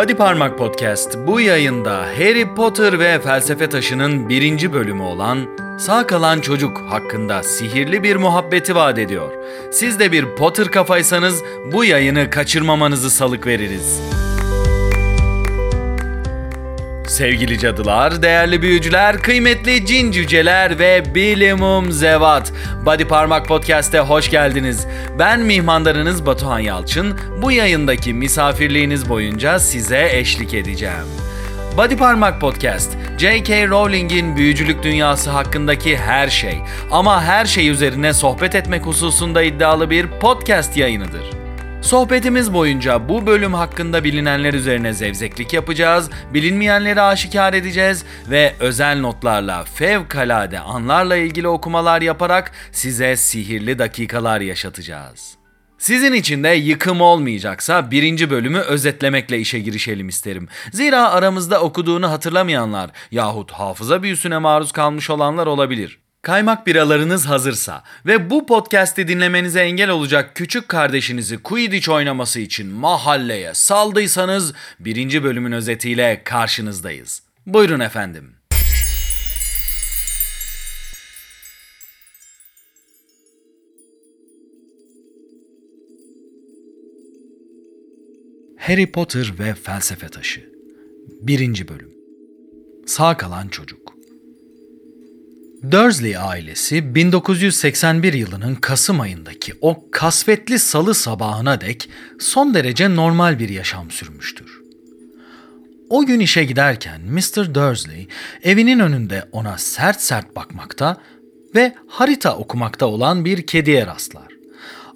Body Parmak Podcast bu yayında Harry Potter ve Felsefe Taşı'nın birinci bölümü olan Sağ Kalan Çocuk hakkında sihirli bir muhabbeti vaat ediyor. Siz de bir Potter kafaysanız bu yayını kaçırmamanızı salık veririz. Sevgili cadılar, değerli büyücüler, kıymetli cin cüceler ve bilimum zevat. Body Parmak Podcast'e hoş geldiniz. Ben mihmandarınız Batuhan Yalçın. Bu yayındaki misafirliğiniz boyunca size eşlik edeceğim. Body Parmak Podcast, J.K. Rowling'in büyücülük dünyası hakkındaki her şey ama her şey üzerine sohbet etmek hususunda iddialı bir podcast yayınıdır. Sohbetimiz boyunca bu bölüm hakkında bilinenler üzerine zevzeklik yapacağız, bilinmeyenleri aşikar edeceğiz ve özel notlarla fevkalade anlarla ilgili okumalar yaparak size sihirli dakikalar yaşatacağız. Sizin için de yıkım olmayacaksa birinci bölümü özetlemekle işe girişelim isterim. Zira aramızda okuduğunu hatırlamayanlar yahut hafıza büyüsüne maruz kalmış olanlar olabilir. Kaymak biralarınız hazırsa ve bu podcast'i dinlemenize engel olacak küçük kardeşinizi Quidditch oynaması için mahalleye saldıysanız birinci bölümün özetiyle karşınızdayız. Buyurun efendim. Harry Potter ve Felsefe Taşı 1. Bölüm Sağ kalan çocuk Dursley ailesi 1981 yılının Kasım ayındaki o kasvetli salı sabahına dek son derece normal bir yaşam sürmüştür. O gün işe giderken Mr. Dursley evinin önünde ona sert sert bakmakta ve harita okumakta olan bir kediye rastlar.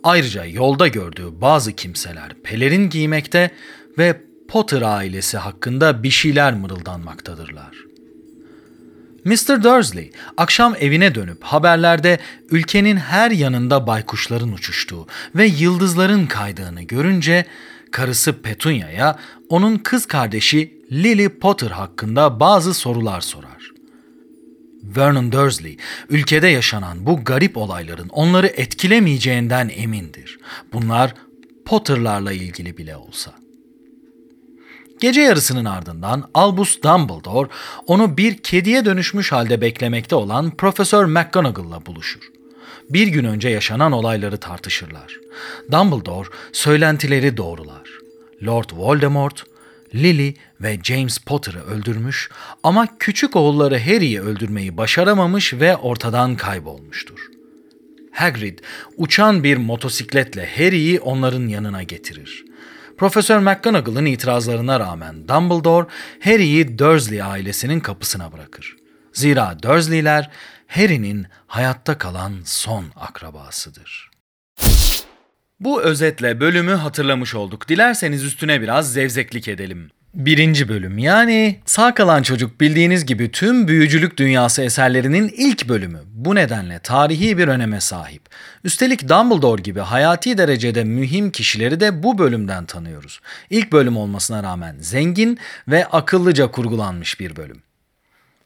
Ayrıca yolda gördüğü bazı kimseler pelerin giymekte ve Potter ailesi hakkında bir şeyler mırıldanmaktadırlar. Mr. Dursley akşam evine dönüp haberlerde ülkenin her yanında baykuşların uçuştuğu ve yıldızların kaydığını görünce karısı Petunia'ya onun kız kardeşi Lily Potter hakkında bazı sorular sorar. Vernon Dursley, ülkede yaşanan bu garip olayların onları etkilemeyeceğinden emindir. Bunlar Potter'larla ilgili bile olsa. Gece yarısının ardından Albus Dumbledore onu bir kediye dönüşmüş halde beklemekte olan Profesör McGonagall'la buluşur. Bir gün önce yaşanan olayları tartışırlar. Dumbledore söylentileri doğrular. Lord Voldemort, Lily ve James Potter'ı öldürmüş ama küçük oğulları Harry'i öldürmeyi başaramamış ve ortadan kaybolmuştur. Hagrid uçan bir motosikletle Harry'i onların yanına getirir. Profesör McGonagall'ın itirazlarına rağmen Dumbledore Harry'i Dursley ailesinin kapısına bırakır. Zira Dursley'ler Harry'nin hayatta kalan son akrabasıdır. Bu özetle bölümü hatırlamış olduk. Dilerseniz üstüne biraz zevzeklik edelim. Birinci bölüm yani Sağ Kalan Çocuk bildiğiniz gibi tüm büyücülük dünyası eserlerinin ilk bölümü. Bu nedenle tarihi bir öneme sahip. Üstelik Dumbledore gibi hayati derecede mühim kişileri de bu bölümden tanıyoruz. İlk bölüm olmasına rağmen zengin ve akıllıca kurgulanmış bir bölüm.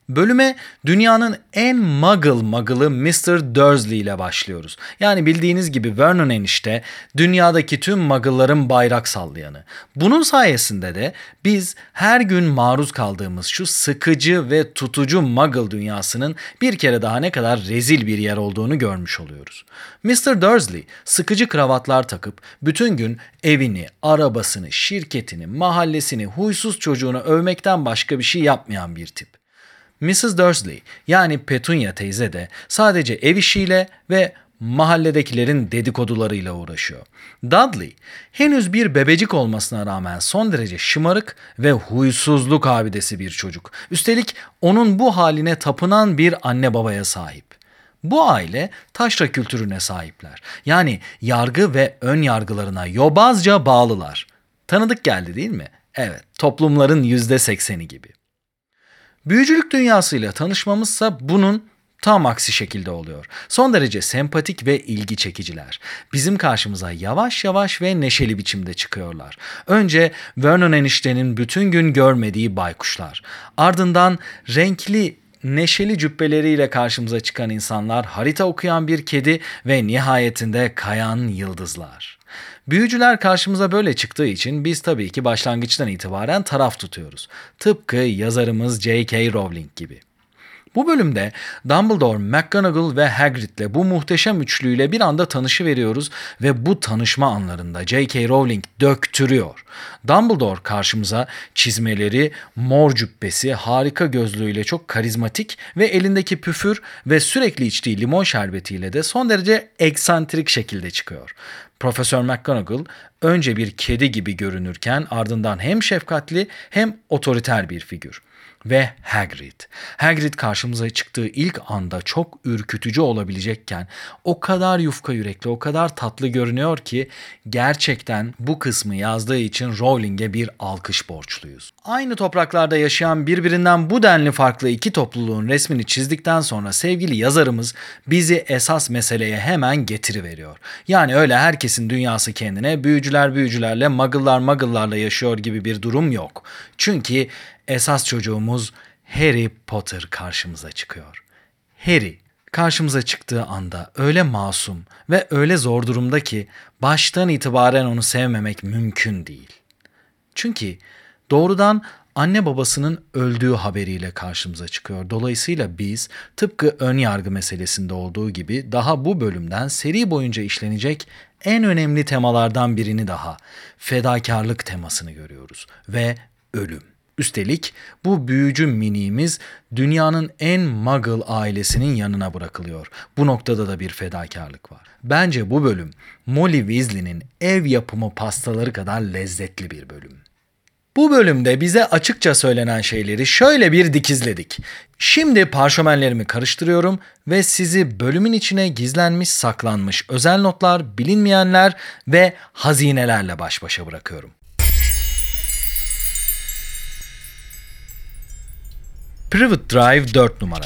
Bölüme dünyanın en muggle muggle'ı Mr. Dursley ile başlıyoruz. Yani bildiğiniz gibi Vernon enişte dünyadaki tüm muggle'ların bayrak sallayanı. Bunun sayesinde de biz her gün maruz kaldığımız şu sıkıcı ve tutucu muggle dünyasının bir kere daha ne kadar rezil bir yer olduğunu görmüş oluyoruz. Mr. Dursley sıkıcı kravatlar takıp bütün gün evini, arabasını, şirketini, mahallesini, huysuz çocuğunu övmekten başka bir şey yapmayan bir tip. Mrs. Dursley yani Petunia teyze de sadece ev işiyle ve mahalledekilerin dedikodularıyla uğraşıyor. Dudley henüz bir bebecik olmasına rağmen son derece şımarık ve huysuzluk abidesi bir çocuk. Üstelik onun bu haline tapınan bir anne babaya sahip. Bu aile taşra kültürüne sahipler. Yani yargı ve ön yargılarına yobazca bağlılar. Tanıdık geldi değil mi? Evet, toplumların yüzde sekseni gibi. Büyücülük dünyasıyla tanışmamızsa bunun tam aksi şekilde oluyor. Son derece sempatik ve ilgi çekiciler. Bizim karşımıza yavaş yavaş ve neşeli biçimde çıkıyorlar. Önce Vernon eniştenin bütün gün görmediği baykuşlar. Ardından renkli neşeli cübbeleriyle karşımıza çıkan insanlar, harita okuyan bir kedi ve nihayetinde kayan yıldızlar. Büyücüler karşımıza böyle çıktığı için biz tabii ki başlangıçtan itibaren taraf tutuyoruz. Tıpkı yazarımız J.K. Rowling gibi. Bu bölümde Dumbledore, McGonagall ve Hagrid'le bu muhteşem üçlüyle bir anda tanışı veriyoruz ve bu tanışma anlarında J.K. Rowling döktürüyor. Dumbledore karşımıza çizmeleri, mor cübbesi, harika gözlüğüyle çok karizmatik ve elindeki püfür ve sürekli içtiği limon şerbetiyle de son derece eksantrik şekilde çıkıyor. Profesör McGonagall önce bir kedi gibi görünürken ardından hem şefkatli hem otoriter bir figür ve Hagrid. Hagrid karşımıza çıktığı ilk anda çok ürkütücü olabilecekken o kadar yufka yürekli, o kadar tatlı görünüyor ki gerçekten bu kısmı yazdığı için Rowling'e bir alkış borçluyuz. Aynı topraklarda yaşayan birbirinden bu denli farklı iki topluluğun resmini çizdikten sonra sevgili yazarımız bizi esas meseleye hemen getiriveriyor. Yani öyle herkesin dünyası kendine büyücüler büyücülerle, muggle'lar muggle'larla yaşıyor gibi bir durum yok. Çünkü esas çocuğumuz Harry Potter karşımıza çıkıyor. Harry karşımıza çıktığı anda öyle masum ve öyle zor durumda ki baştan itibaren onu sevmemek mümkün değil. Çünkü doğrudan anne babasının öldüğü haberiyle karşımıza çıkıyor. Dolayısıyla biz tıpkı ön yargı meselesinde olduğu gibi daha bu bölümden seri boyunca işlenecek en önemli temalardan birini daha fedakarlık temasını görüyoruz ve ölüm. Üstelik bu büyücü miniğimiz dünyanın en muggle ailesinin yanına bırakılıyor. Bu noktada da bir fedakarlık var. Bence bu bölüm Molly Weasley'nin ev yapımı pastaları kadar lezzetli bir bölüm. Bu bölümde bize açıkça söylenen şeyleri şöyle bir dikizledik. Şimdi parşömenlerimi karıştırıyorum ve sizi bölümün içine gizlenmiş saklanmış özel notlar, bilinmeyenler ve hazinelerle baş başa bırakıyorum. Private Drive 4 numara.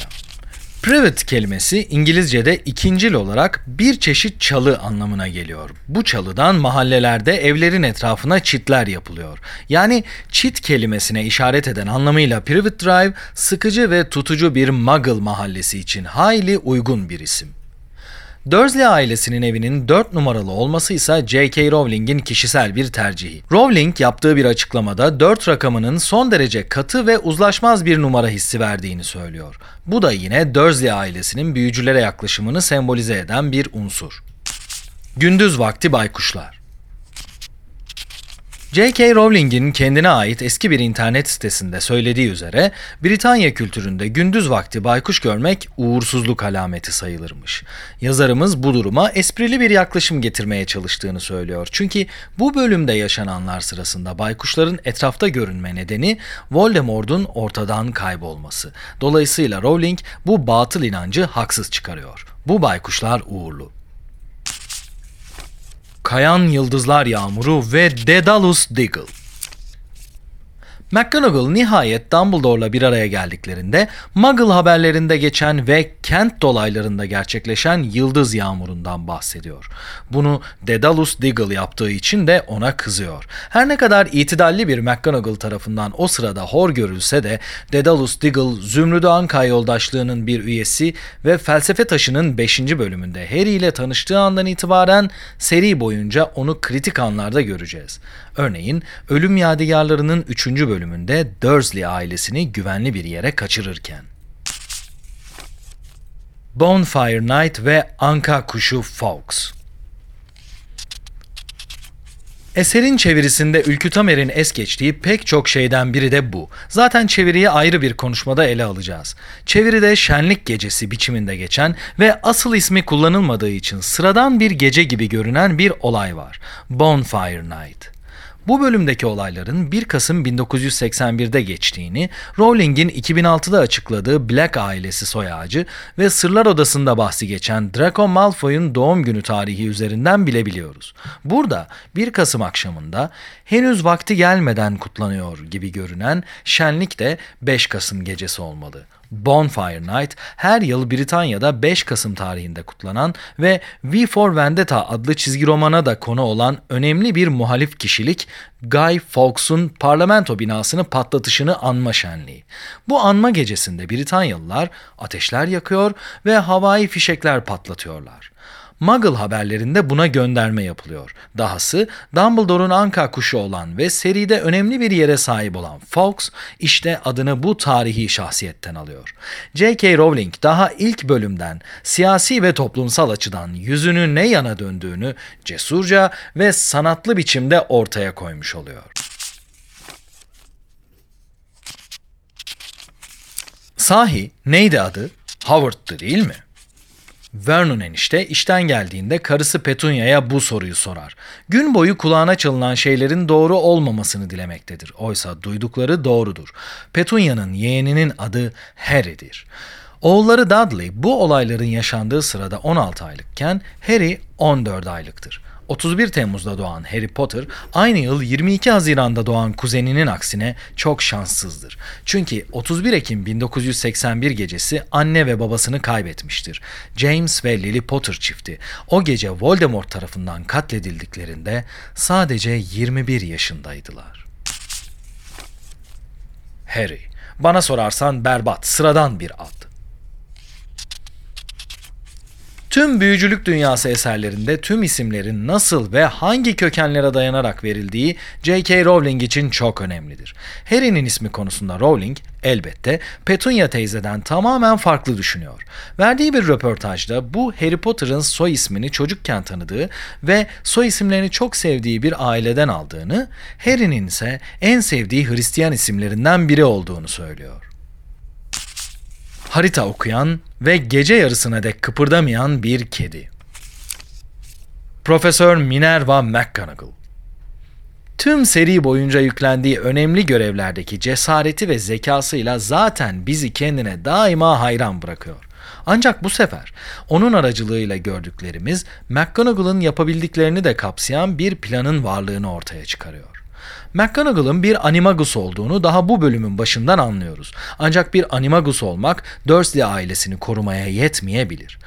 Private kelimesi İngilizce'de ikincil olarak bir çeşit çalı anlamına geliyor. Bu çalıdan mahallelerde evlerin etrafına çitler yapılıyor. Yani çit kelimesine işaret eden anlamıyla Private Drive sıkıcı ve tutucu bir muggle mahallesi için hayli uygun bir isim. Dursley ailesinin evinin 4 numaralı olması ise J.K. Rowling'in kişisel bir tercihi. Rowling yaptığı bir açıklamada 4 rakamının son derece katı ve uzlaşmaz bir numara hissi verdiğini söylüyor. Bu da yine Dursley ailesinin büyücülere yaklaşımını sembolize eden bir unsur. Gündüz vakti baykuşlar J.K. Rowling'in kendine ait eski bir internet sitesinde söylediği üzere Britanya kültüründe gündüz vakti baykuş görmek uğursuzluk alameti sayılırmış. Yazarımız bu duruma esprili bir yaklaşım getirmeye çalıştığını söylüyor. Çünkü bu bölümde yaşananlar sırasında baykuşların etrafta görünme nedeni Voldemort'un ortadan kaybolması. Dolayısıyla Rowling bu batıl inancı haksız çıkarıyor. Bu baykuşlar uğurlu. Kayan Yıldızlar Yağmuru ve Dedalus Diggle. McGonagall nihayet Dumbledore'la bir araya geldiklerinde Muggle haberlerinde geçen ve kent dolaylarında gerçekleşen yıldız yağmurundan bahsediyor. Bunu Dedalus Diggle yaptığı için de ona kızıyor. Her ne kadar itidalli bir McGonagall tarafından o sırada hor görülse de Dedalus Diggle Zümrüdü Anka yoldaşlığının bir üyesi ve felsefe taşının 5. bölümünde Harry ile tanıştığı andan itibaren seri boyunca onu kritik anlarda göreceğiz. Örneğin Ölüm Yadigarlarının 3. bölümünde Dursley ailesini güvenli bir yere kaçırırken. Bonfire Night ve Anka Kuşu Fox Eserin çevirisinde Ülkü Tamer'in es geçtiği pek çok şeyden biri de bu. Zaten çeviriyi ayrı bir konuşmada ele alacağız. Çeviride şenlik gecesi biçiminde geçen ve asıl ismi kullanılmadığı için sıradan bir gece gibi görünen bir olay var. Bonfire Night. Bu bölümdeki olayların 1 Kasım 1981'de geçtiğini, Rowling'in 2006'da açıkladığı Black ailesi soy ağacı ve Sırlar Odası'nda bahsi geçen Draco Malfoy'un doğum günü tarihi üzerinden bilebiliyoruz. Burada 1 Kasım akşamında henüz vakti gelmeden kutlanıyor gibi görünen şenlik de 5 Kasım gecesi olmalı. Bonfire Night her yıl Britanya'da 5 Kasım tarihinde kutlanan ve V for Vendetta adlı çizgi romana da konu olan önemli bir muhalif kişilik Guy Fawkes'un parlamento binasını patlatışını anma şenliği. Bu anma gecesinde Britanyalılar ateşler yakıyor ve havai fişekler patlatıyorlar. Muggle haberlerinde buna gönderme yapılıyor. Dahası Dumbledore'un anka kuşu olan ve seride önemli bir yere sahip olan Fawkes işte adını bu tarihi şahsiyetten alıyor. J.K. Rowling daha ilk bölümden siyasi ve toplumsal açıdan yüzünü ne yana döndüğünü cesurca ve sanatlı biçimde ortaya koymuş oluyor. Sahi neydi adı? Howard'tı değil mi? Vernon enişte işten geldiğinde karısı Petunia'ya bu soruyu sorar. Gün boyu kulağına çalınan şeylerin doğru olmamasını dilemektedir. Oysa duydukları doğrudur. Petunia'nın yeğeninin adı Harry'dir. Oğulları Dudley bu olayların yaşandığı sırada 16 aylıkken Harry 14 aylıktır. 31 Temmuz'da doğan Harry Potter aynı yıl 22 Haziran'da doğan kuzeninin aksine çok şanssızdır. Çünkü 31 Ekim 1981 gecesi anne ve babasını kaybetmiştir. James ve Lily Potter çifti o gece Voldemort tarafından katledildiklerinde sadece 21 yaşındaydılar. Harry, bana sorarsan berbat, sıradan bir ad. Tüm büyücülük dünyası eserlerinde tüm isimlerin nasıl ve hangi kökenlere dayanarak verildiği J.K. Rowling için çok önemlidir. Harry'nin ismi konusunda Rowling elbette Petunia teyzeden tamamen farklı düşünüyor. Verdiği bir röportajda bu Harry Potter'ın soy ismini çocukken tanıdığı ve soy isimlerini çok sevdiği bir aileden aldığını, Harry'nin ise en sevdiği Hristiyan isimlerinden biri olduğunu söylüyor harita okuyan ve gece yarısına dek kıpırdamayan bir kedi. Profesör Minerva McGonagall Tüm seri boyunca yüklendiği önemli görevlerdeki cesareti ve zekasıyla zaten bizi kendine daima hayran bırakıyor. Ancak bu sefer onun aracılığıyla gördüklerimiz McGonagall'ın yapabildiklerini de kapsayan bir planın varlığını ortaya çıkarıyor. McGonagall'ın bir animagus olduğunu daha bu bölümün başından anlıyoruz. Ancak bir animagus olmak Dursley ailesini korumaya yetmeyebilir.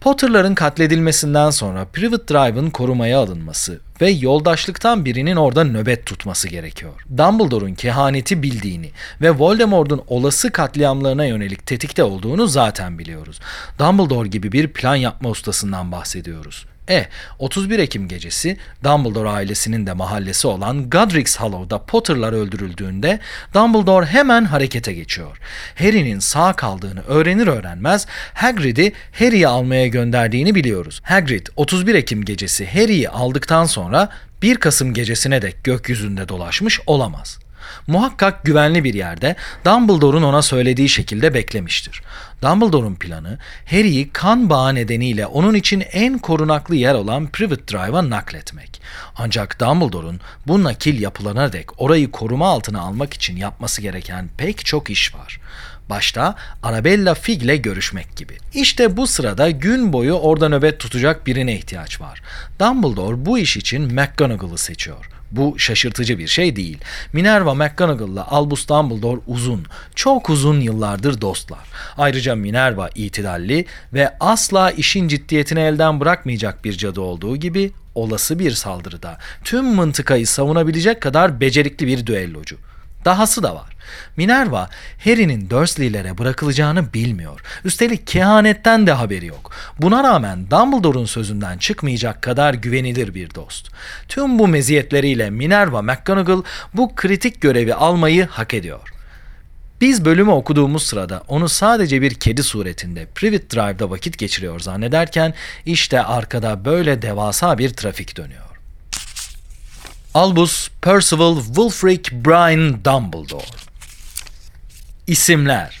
Potter'ların katledilmesinden sonra Privet Drive'ın korumaya alınması ve yoldaşlıktan birinin orada nöbet tutması gerekiyor. Dumbledore'un kehaneti bildiğini ve Voldemort'un olası katliamlarına yönelik tetikte olduğunu zaten biliyoruz. Dumbledore gibi bir plan yapma ustasından bahsediyoruz. E, 31 Ekim gecesi Dumbledore ailesinin de mahallesi olan Godric's Hollow'da Potter'lar öldürüldüğünde Dumbledore hemen harekete geçiyor. Harry'nin sağ kaldığını öğrenir öğrenmez Hagrid'i Harry'i almaya gönderdiğini biliyoruz. Hagrid 31 Ekim gecesi Harry'i aldıktan sonra 1 Kasım gecesine dek gökyüzünde dolaşmış olamaz. Muhakkak güvenli bir yerde Dumbledore'un ona söylediği şekilde beklemiştir. Dumbledore'un planı Harry'i kan bağı nedeniyle onun için en korunaklı yer olan Privet Drive'a nakletmek. Ancak Dumbledore'un bu nakil yapılana dek orayı koruma altına almak için yapması gereken pek çok iş var. Başta Arabella Fig'le görüşmek gibi. İşte bu sırada gün boyu orada nöbet tutacak birine ihtiyaç var. Dumbledore bu iş için McGonagall'ı seçiyor. Bu şaşırtıcı bir şey değil. Minerva McGonagall'la Albus Dumbledore uzun, çok uzun yıllardır dostlar. Ayrıca Minerva itidalli ve asla işin ciddiyetini elden bırakmayacak bir cadı olduğu gibi olası bir saldırıda tüm mıntıkayı savunabilecek kadar becerikli bir düellocu. Dahası da var. Minerva, Harry'nin Dursley'lere bırakılacağını bilmiyor. Üstelik kehanetten de haberi yok. Buna rağmen Dumbledore'un sözünden çıkmayacak kadar güvenilir bir dost. Tüm bu meziyetleriyle Minerva McGonagall bu kritik görevi almayı hak ediyor. Biz bölümü okuduğumuz sırada onu sadece bir kedi suretinde Privet Drive'da vakit geçiriyor zannederken işte arkada böyle devasa bir trafik dönüyor. Albus Percival Wulfric Brian Dumbledore İsimler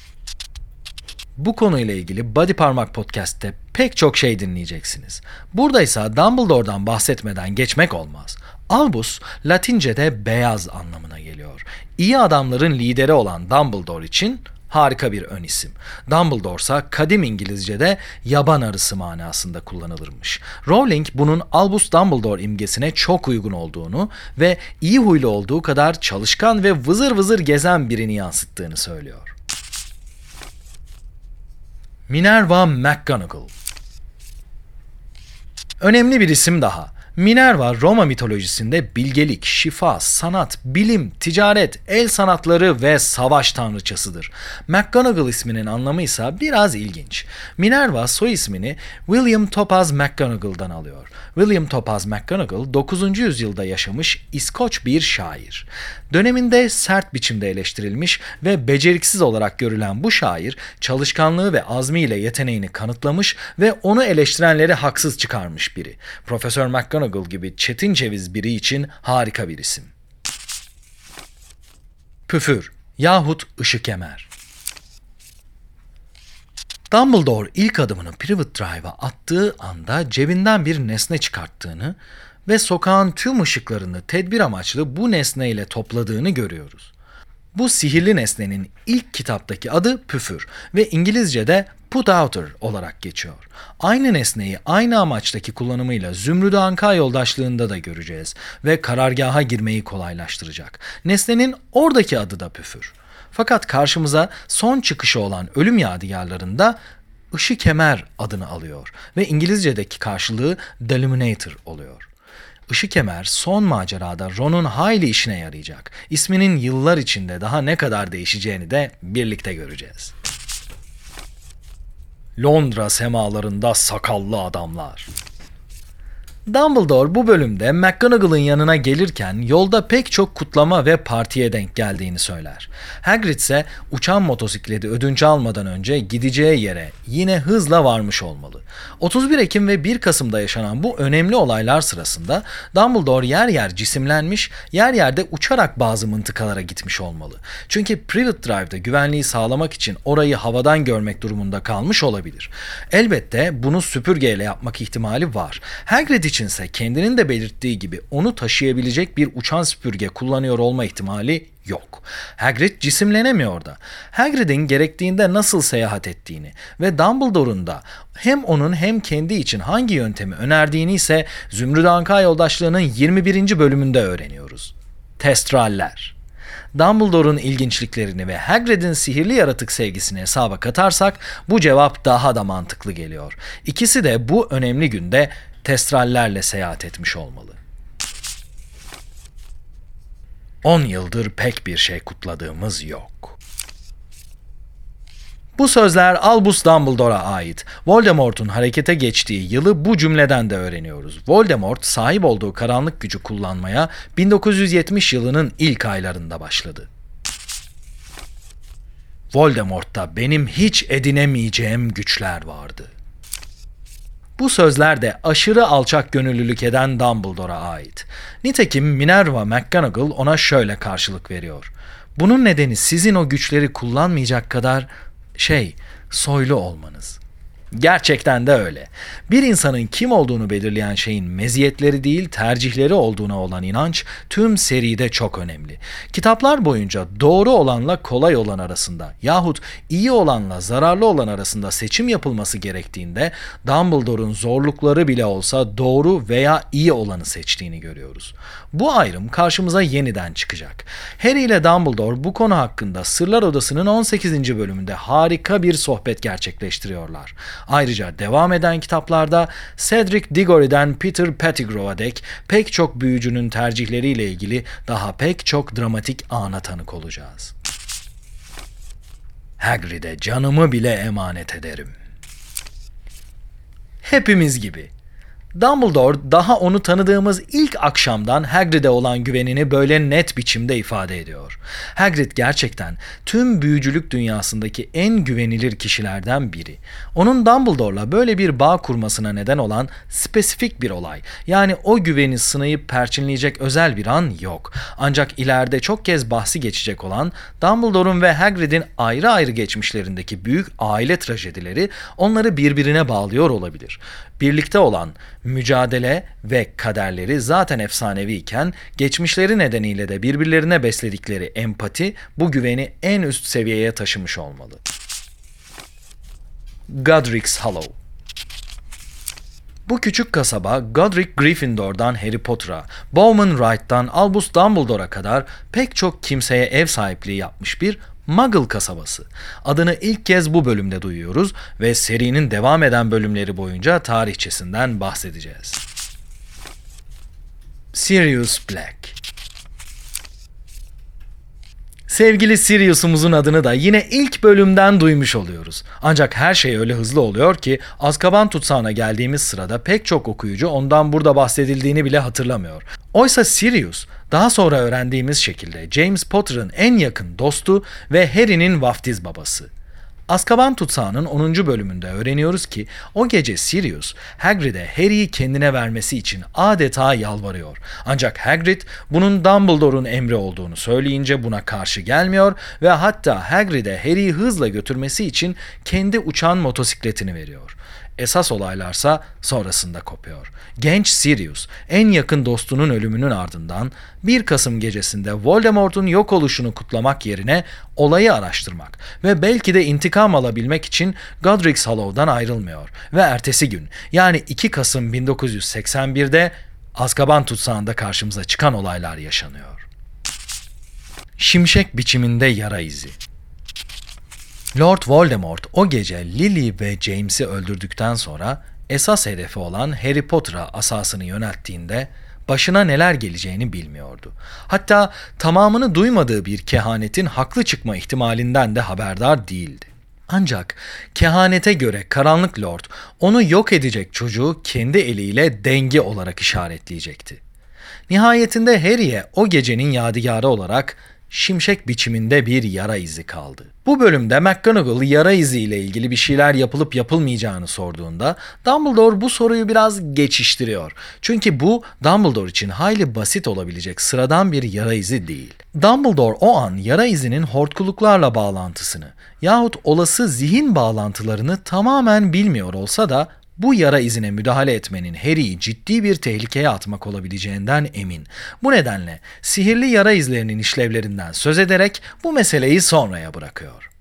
Bu konuyla ilgili Body Parmak Podcast'te pek çok şey dinleyeceksiniz. Burada ise Dumbledore'dan bahsetmeden geçmek olmaz. Albus, Latince'de beyaz anlamına geliyor. İyi adamların lideri olan Dumbledore için harika bir ön isim. Dumbledore ise kadim İngilizce'de yaban arısı manasında kullanılırmış. Rowling bunun Albus Dumbledore imgesine çok uygun olduğunu ve iyi huylu olduğu kadar çalışkan ve vızır vızır gezen birini yansıttığını söylüyor. Minerva McGonagall Önemli bir isim daha. Minerva Roma mitolojisinde bilgelik, şifa, sanat, bilim, ticaret, el sanatları ve savaş tanrıçasıdır. McGonagall isminin anlamı ise biraz ilginç. Minerva soy ismini William Topaz McGonagall'dan alıyor. William Topaz McGonagall 9. yüzyılda yaşamış İskoç bir şair. Döneminde sert biçimde eleştirilmiş ve beceriksiz olarak görülen bu şair çalışkanlığı ve azmiyle yeteneğini kanıtlamış ve onu eleştirenleri haksız çıkarmış biri. Profesör McGonagall gibi çetin ceviz biri için harika bir isim. Püfür yahut ışık kemer. Dumbledore ilk adımını Privet Drive'a attığı anda cebinden bir nesne çıkarttığını ve sokağın tüm ışıklarını tedbir amaçlı bu nesneyle topladığını görüyoruz. Bu sihirli nesnenin ilk kitaptaki adı püfür ve İngilizce'de put outer olarak geçiyor. Aynı nesneyi aynı amaçtaki kullanımıyla Zümrüt Anka yoldaşlığında da göreceğiz ve karargaha girmeyi kolaylaştıracak. Nesnenin oradaki adı da püfür. Fakat karşımıza son çıkışı olan ölüm yadigarlarında ışı kemer adını alıyor ve İngilizce'deki karşılığı Deluminator oluyor. Işık kemer son macerada Ron'un hayli işine yarayacak. İsminin yıllar içinde daha ne kadar değişeceğini de birlikte göreceğiz. Londra semalarında sakallı adamlar. Dumbledore bu bölümde McGonagall'ın yanına gelirken yolda pek çok kutlama ve partiye denk geldiğini söyler. Hagrid ise uçan motosikleti ödünç almadan önce gideceği yere yine hızla varmış olmalı. 31 Ekim ve 1 Kasım'da yaşanan bu önemli olaylar sırasında Dumbledore yer yer cisimlenmiş, yer yerde uçarak bazı mıntıkalara gitmiş olmalı. Çünkü Privet Drive'da güvenliği sağlamak için orayı havadan görmek durumunda kalmış olabilir. Elbette bunu süpürgeyle yapmak ihtimali var. Hagrid içinse kendinin de belirttiği gibi onu taşıyabilecek bir uçan süpürge kullanıyor olma ihtimali yok. Hagrid cisimlenemiyor da. Hagrid'in gerektiğinde nasıl seyahat ettiğini ve Dumbledore'un da hem onun hem kendi için hangi yöntemi önerdiğini ise Zümrüt Anka yoldaşlığının 21. bölümünde öğreniyoruz. Testraller. Dumbledore'un ilginçliklerini ve Hagrid'in sihirli yaratık sevgisini hesaba katarsak bu cevap daha da mantıklı geliyor. İkisi de bu önemli günde testrallerle seyahat etmiş olmalı. 10 yıldır pek bir şey kutladığımız yok. Bu sözler Albus Dumbledore'a ait. Voldemort'un harekete geçtiği yılı bu cümleden de öğreniyoruz. Voldemort sahip olduğu karanlık gücü kullanmaya 1970 yılının ilk aylarında başladı. Voldemort'ta benim hiç edinemeyeceğim güçler vardı. Bu sözler de aşırı alçak gönüllülük eden Dumbledore'a ait. Nitekim Minerva McGonagall ona şöyle karşılık veriyor. Bunun nedeni sizin o güçleri kullanmayacak kadar şey, soylu olmanız. Gerçekten de öyle. Bir insanın kim olduğunu belirleyen şeyin meziyetleri değil tercihleri olduğuna olan inanç tüm seride çok önemli. Kitaplar boyunca doğru olanla kolay olan arasında yahut iyi olanla zararlı olan arasında seçim yapılması gerektiğinde Dumbledore'un zorlukları bile olsa doğru veya iyi olanı seçtiğini görüyoruz. Bu ayrım karşımıza yeniden çıkacak. Harry ile Dumbledore bu konu hakkında Sırlar Odası'nın 18. bölümünde harika bir sohbet gerçekleştiriyorlar. Ayrıca devam eden kitaplarda Cedric Diggory'den Peter Pettigrew'a dek pek çok büyücünün tercihleriyle ilgili daha pek çok dramatik ana tanık olacağız. Hagrid'e canımı bile emanet ederim. Hepimiz gibi Dumbledore daha onu tanıdığımız ilk akşamdan Hagrid'e olan güvenini böyle net biçimde ifade ediyor. Hagrid gerçekten tüm büyücülük dünyasındaki en güvenilir kişilerden biri. Onun Dumbledore'la böyle bir bağ kurmasına neden olan spesifik bir olay. Yani o güveni sınayıp perçinleyecek özel bir an yok. Ancak ileride çok kez bahsi geçecek olan Dumbledore'un ve Hagrid'in ayrı ayrı geçmişlerindeki büyük aile trajedileri onları birbirine bağlıyor olabilir. Birlikte olan mücadele ve kaderleri zaten efsaneviyken geçmişleri nedeniyle de birbirlerine besledikleri empati bu güveni en üst seviyeye taşımış olmalı. Godric's Hollow bu küçük kasaba Godric Gryffindor'dan Harry Potter'a, Bowman Wright'tan Albus Dumbledore'a kadar pek çok kimseye ev sahipliği yapmış bir Muggle kasabası. Adını ilk kez bu bölümde duyuyoruz ve serinin devam eden bölümleri boyunca tarihçesinden bahsedeceğiz. Sirius Black Sevgili Sirius'umuzun adını da yine ilk bölümden duymuş oluyoruz. Ancak her şey öyle hızlı oluyor ki Azkaban tutsağına geldiğimiz sırada pek çok okuyucu ondan burada bahsedildiğini bile hatırlamıyor. Oysa Sirius daha sonra öğrendiğimiz şekilde James Potter'ın en yakın dostu ve Harry'nin vaftiz babası. Azkaban Tutsağı'nın 10. bölümünde öğreniyoruz ki o gece Sirius Hagrid'e Harry'i kendine vermesi için adeta yalvarıyor. Ancak Hagrid bunun Dumbledore'un emri olduğunu söyleyince buna karşı gelmiyor ve hatta Hagrid'e Harry'i hızla götürmesi için kendi uçan motosikletini veriyor. Esas olaylarsa sonrasında kopuyor. Genç Sirius en yakın dostunun ölümünün ardından 1 Kasım gecesinde Voldemort'un yok oluşunu kutlamak yerine olayı araştırmak ve belki de intikam alabilmek için Godric's Hollow'dan ayrılmıyor ve ertesi gün yani 2 Kasım 1981'de Azkaban tutsağında karşımıza çıkan olaylar yaşanıyor. Şimşek biçiminde yara izi. Lord Voldemort o gece Lily ve James'i öldürdükten sonra esas hedefi olan Harry Potter'a asasını yönelttiğinde başına neler geleceğini bilmiyordu. Hatta tamamını duymadığı bir kehanetin haklı çıkma ihtimalinden de haberdar değildi. Ancak kehanete göre Karanlık Lord onu yok edecek çocuğu kendi eliyle denge olarak işaretleyecekti. Nihayetinde Harry'e o gecenin yadigarı olarak şimşek biçiminde bir yara izi kaldı. Bu bölümde McGonagall yara izi ile ilgili bir şeyler yapılıp yapılmayacağını sorduğunda Dumbledore bu soruyu biraz geçiştiriyor. Çünkü bu Dumbledore için hayli basit olabilecek sıradan bir yara izi değil. Dumbledore o an yara izinin hortkuluklarla bağlantısını yahut olası zihin bağlantılarını tamamen bilmiyor olsa da bu yara izine müdahale etmenin Harry'i ciddi bir tehlikeye atmak olabileceğinden emin. Bu nedenle sihirli yara izlerinin işlevlerinden söz ederek bu meseleyi sonraya bırakıyor.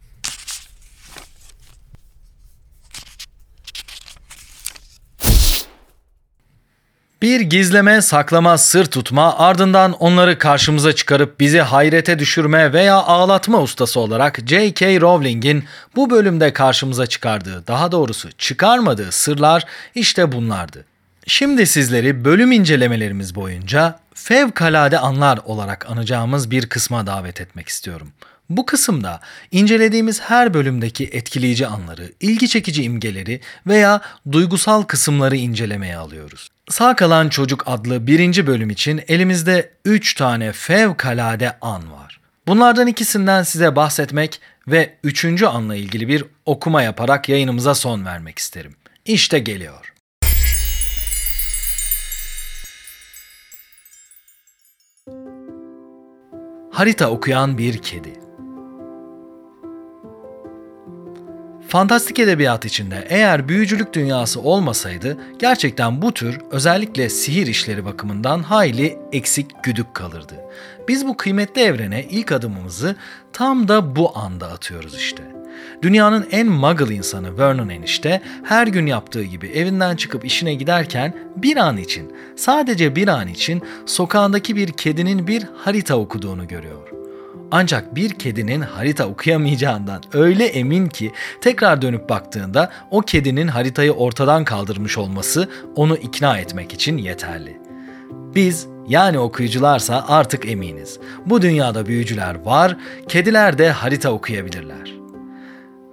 Bir gizleme, saklama, sır tutma, ardından onları karşımıza çıkarıp bizi hayrete düşürme veya ağlatma ustası olarak J.K. Rowling'in bu bölümde karşımıza çıkardığı, daha doğrusu çıkarmadığı sırlar işte bunlardı. Şimdi sizleri bölüm incelemelerimiz boyunca fevkalade anlar olarak anacağımız bir kısma davet etmek istiyorum. Bu kısımda incelediğimiz her bölümdeki etkileyici anları, ilgi çekici imgeleri veya duygusal kısımları incelemeye alıyoruz. Sağ kalan çocuk adlı birinci bölüm için elimizde 3 tane fevkalade an var. Bunlardan ikisinden size bahsetmek ve üçüncü anla ilgili bir okuma yaparak yayınımıza son vermek isterim. İşte geliyor. Harita okuyan bir kedi. Fantastik edebiyat içinde eğer büyücülük dünyası olmasaydı gerçekten bu tür özellikle sihir işleri bakımından hayli eksik güdük kalırdı. Biz bu kıymetli evrene ilk adımımızı tam da bu anda atıyoruz işte. Dünyanın en muggle insanı Vernon enişte her gün yaptığı gibi evinden çıkıp işine giderken bir an için, sadece bir an için sokağındaki bir kedinin bir harita okuduğunu görüyor. Ancak bir kedinin harita okuyamayacağından öyle emin ki tekrar dönüp baktığında o kedinin haritayı ortadan kaldırmış olması onu ikna etmek için yeterli. Biz yani okuyucularsa artık eminiz. Bu dünyada büyücüler var, kediler de harita okuyabilirler.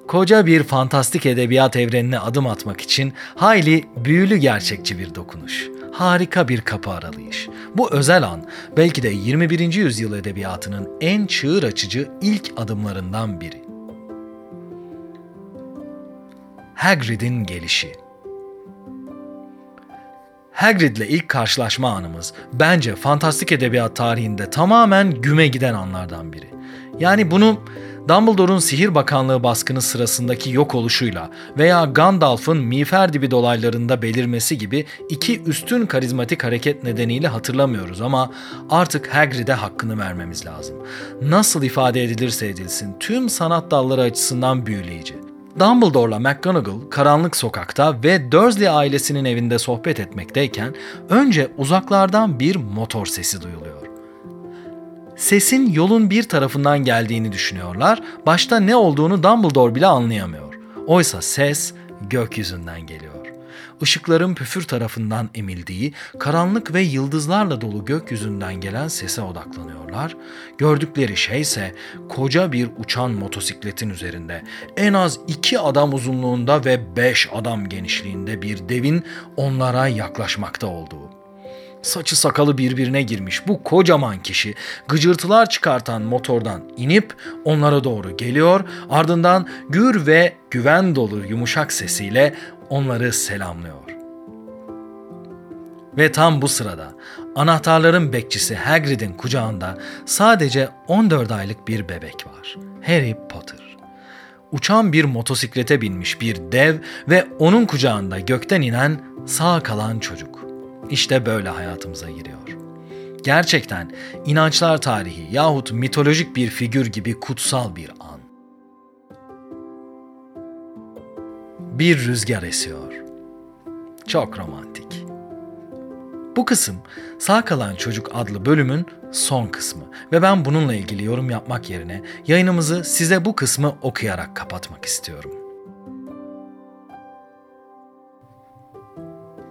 Koca bir fantastik edebiyat evrenine adım atmak için hayli büyülü gerçekçi bir dokunuş harika bir kapı aralıyış. Bu özel an belki de 21. yüzyıl edebiyatının en çığır açıcı ilk adımlarından biri. Hagrid'in gelişi Hagrid'le ilk karşılaşma anımız bence fantastik edebiyat tarihinde tamamen güme giden anlardan biri. Yani bunu Dumbledore'un Sihir Bakanlığı baskını sırasındaki yok oluşuyla veya Gandalf'ın miğfer dibi dolaylarında belirmesi gibi iki üstün karizmatik hareket nedeniyle hatırlamıyoruz ama artık Hagrid'e hakkını vermemiz lazım. Nasıl ifade edilirse edilsin tüm sanat dalları açısından büyüleyici. Dumbledore'la McGonagall karanlık sokakta ve Dursley ailesinin evinde sohbet etmekteyken önce uzaklardan bir motor sesi duyuluyor sesin yolun bir tarafından geldiğini düşünüyorlar. Başta ne olduğunu Dumbledore bile anlayamıyor. Oysa ses gökyüzünden geliyor. ışıkların püfür tarafından emildiği karanlık ve yıldızlarla dolu gökyüzünden gelen sese odaklanıyorlar. Gördükleri şey ise koca bir uçan motosikletin üzerinde en az iki adam uzunluğunda ve beş adam genişliğinde bir devin onlara yaklaşmakta olduğu. Saçı sakalı birbirine girmiş bu kocaman kişi gıcırtılar çıkartan motordan inip onlara doğru geliyor. Ardından gür ve güven dolu yumuşak sesiyle onları selamlıyor. Ve tam bu sırada anahtarların bekçisi Hagrid'in kucağında sadece 14 aylık bir bebek var. Harry Potter. Uçan bir motosiklete binmiş bir dev ve onun kucağında gökten inen sağ kalan çocuk. İşte böyle hayatımıza giriyor. Gerçekten inançlar tarihi yahut mitolojik bir figür gibi kutsal bir an. Bir rüzgar esiyor. Çok romantik. Bu kısım Sağ Kalan Çocuk adlı bölümün son kısmı ve ben bununla ilgili yorum yapmak yerine yayınımızı size bu kısmı okuyarak kapatmak istiyorum.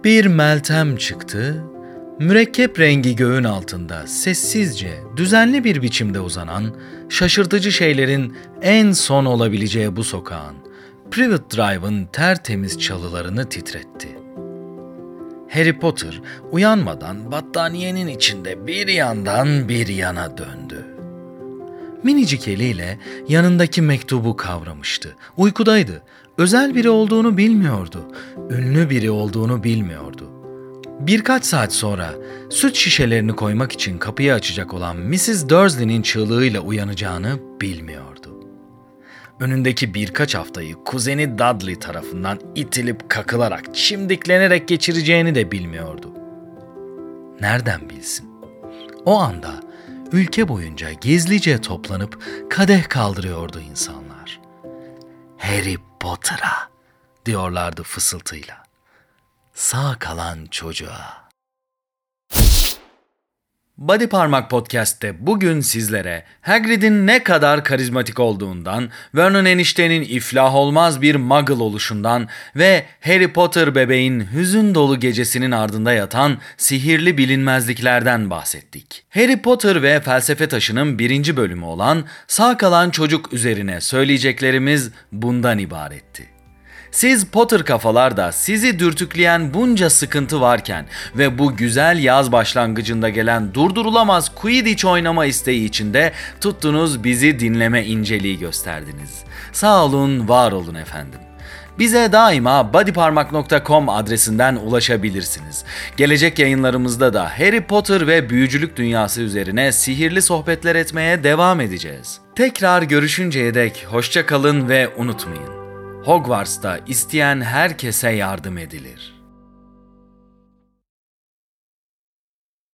Bir meltem çıktı, mürekkep rengi göğün altında sessizce, düzenli bir biçimde uzanan, şaşırtıcı şeylerin en son olabileceği bu sokağın, Privet Drive'ın tertemiz çalılarını titretti. Harry Potter uyanmadan battaniyenin içinde bir yandan bir yana döndü. Minicik eliyle yanındaki mektubu kavramıştı. Uykudaydı. Özel biri olduğunu bilmiyordu. Ünlü biri olduğunu bilmiyordu. Birkaç saat sonra süt şişelerini koymak için kapıyı açacak olan Mrs. Dursley'nin çığlığıyla uyanacağını bilmiyordu. Önündeki birkaç haftayı kuzeni Dudley tarafından itilip kakılarak, çimdiklenerek geçireceğini de bilmiyordu. Nereden bilsin? O anda ülke boyunca gizlice toplanıp kadeh kaldırıyordu insanlar. Harry Potter'a diyorlardı fısıltıyla. Sağ kalan çocuğa. Body Parmak Podcast'te bugün sizlere Hagrid'in ne kadar karizmatik olduğundan, Vernon eniştenin iflah olmaz bir muggle oluşundan ve Harry Potter bebeğin hüzün dolu gecesinin ardında yatan sihirli bilinmezliklerden bahsettik. Harry Potter ve Felsefe Taşı'nın birinci bölümü olan Sağ Kalan Çocuk üzerine söyleyeceklerimiz bundan ibaretti. Siz Potter kafalar da sizi dürtükleyen bunca sıkıntı varken ve bu güzel yaz başlangıcında gelen durdurulamaz Quidditch oynama isteği içinde tuttunuz bizi dinleme inceliği gösterdiniz. Sağ olun, var olun efendim. Bize daima bodyparmak.com adresinden ulaşabilirsiniz. Gelecek yayınlarımızda da Harry Potter ve büyücülük dünyası üzerine sihirli sohbetler etmeye devam edeceğiz. Tekrar görüşünceye dek hoşça kalın ve unutmayın. Hogwarts'ta isteyen herkese yardım edilir.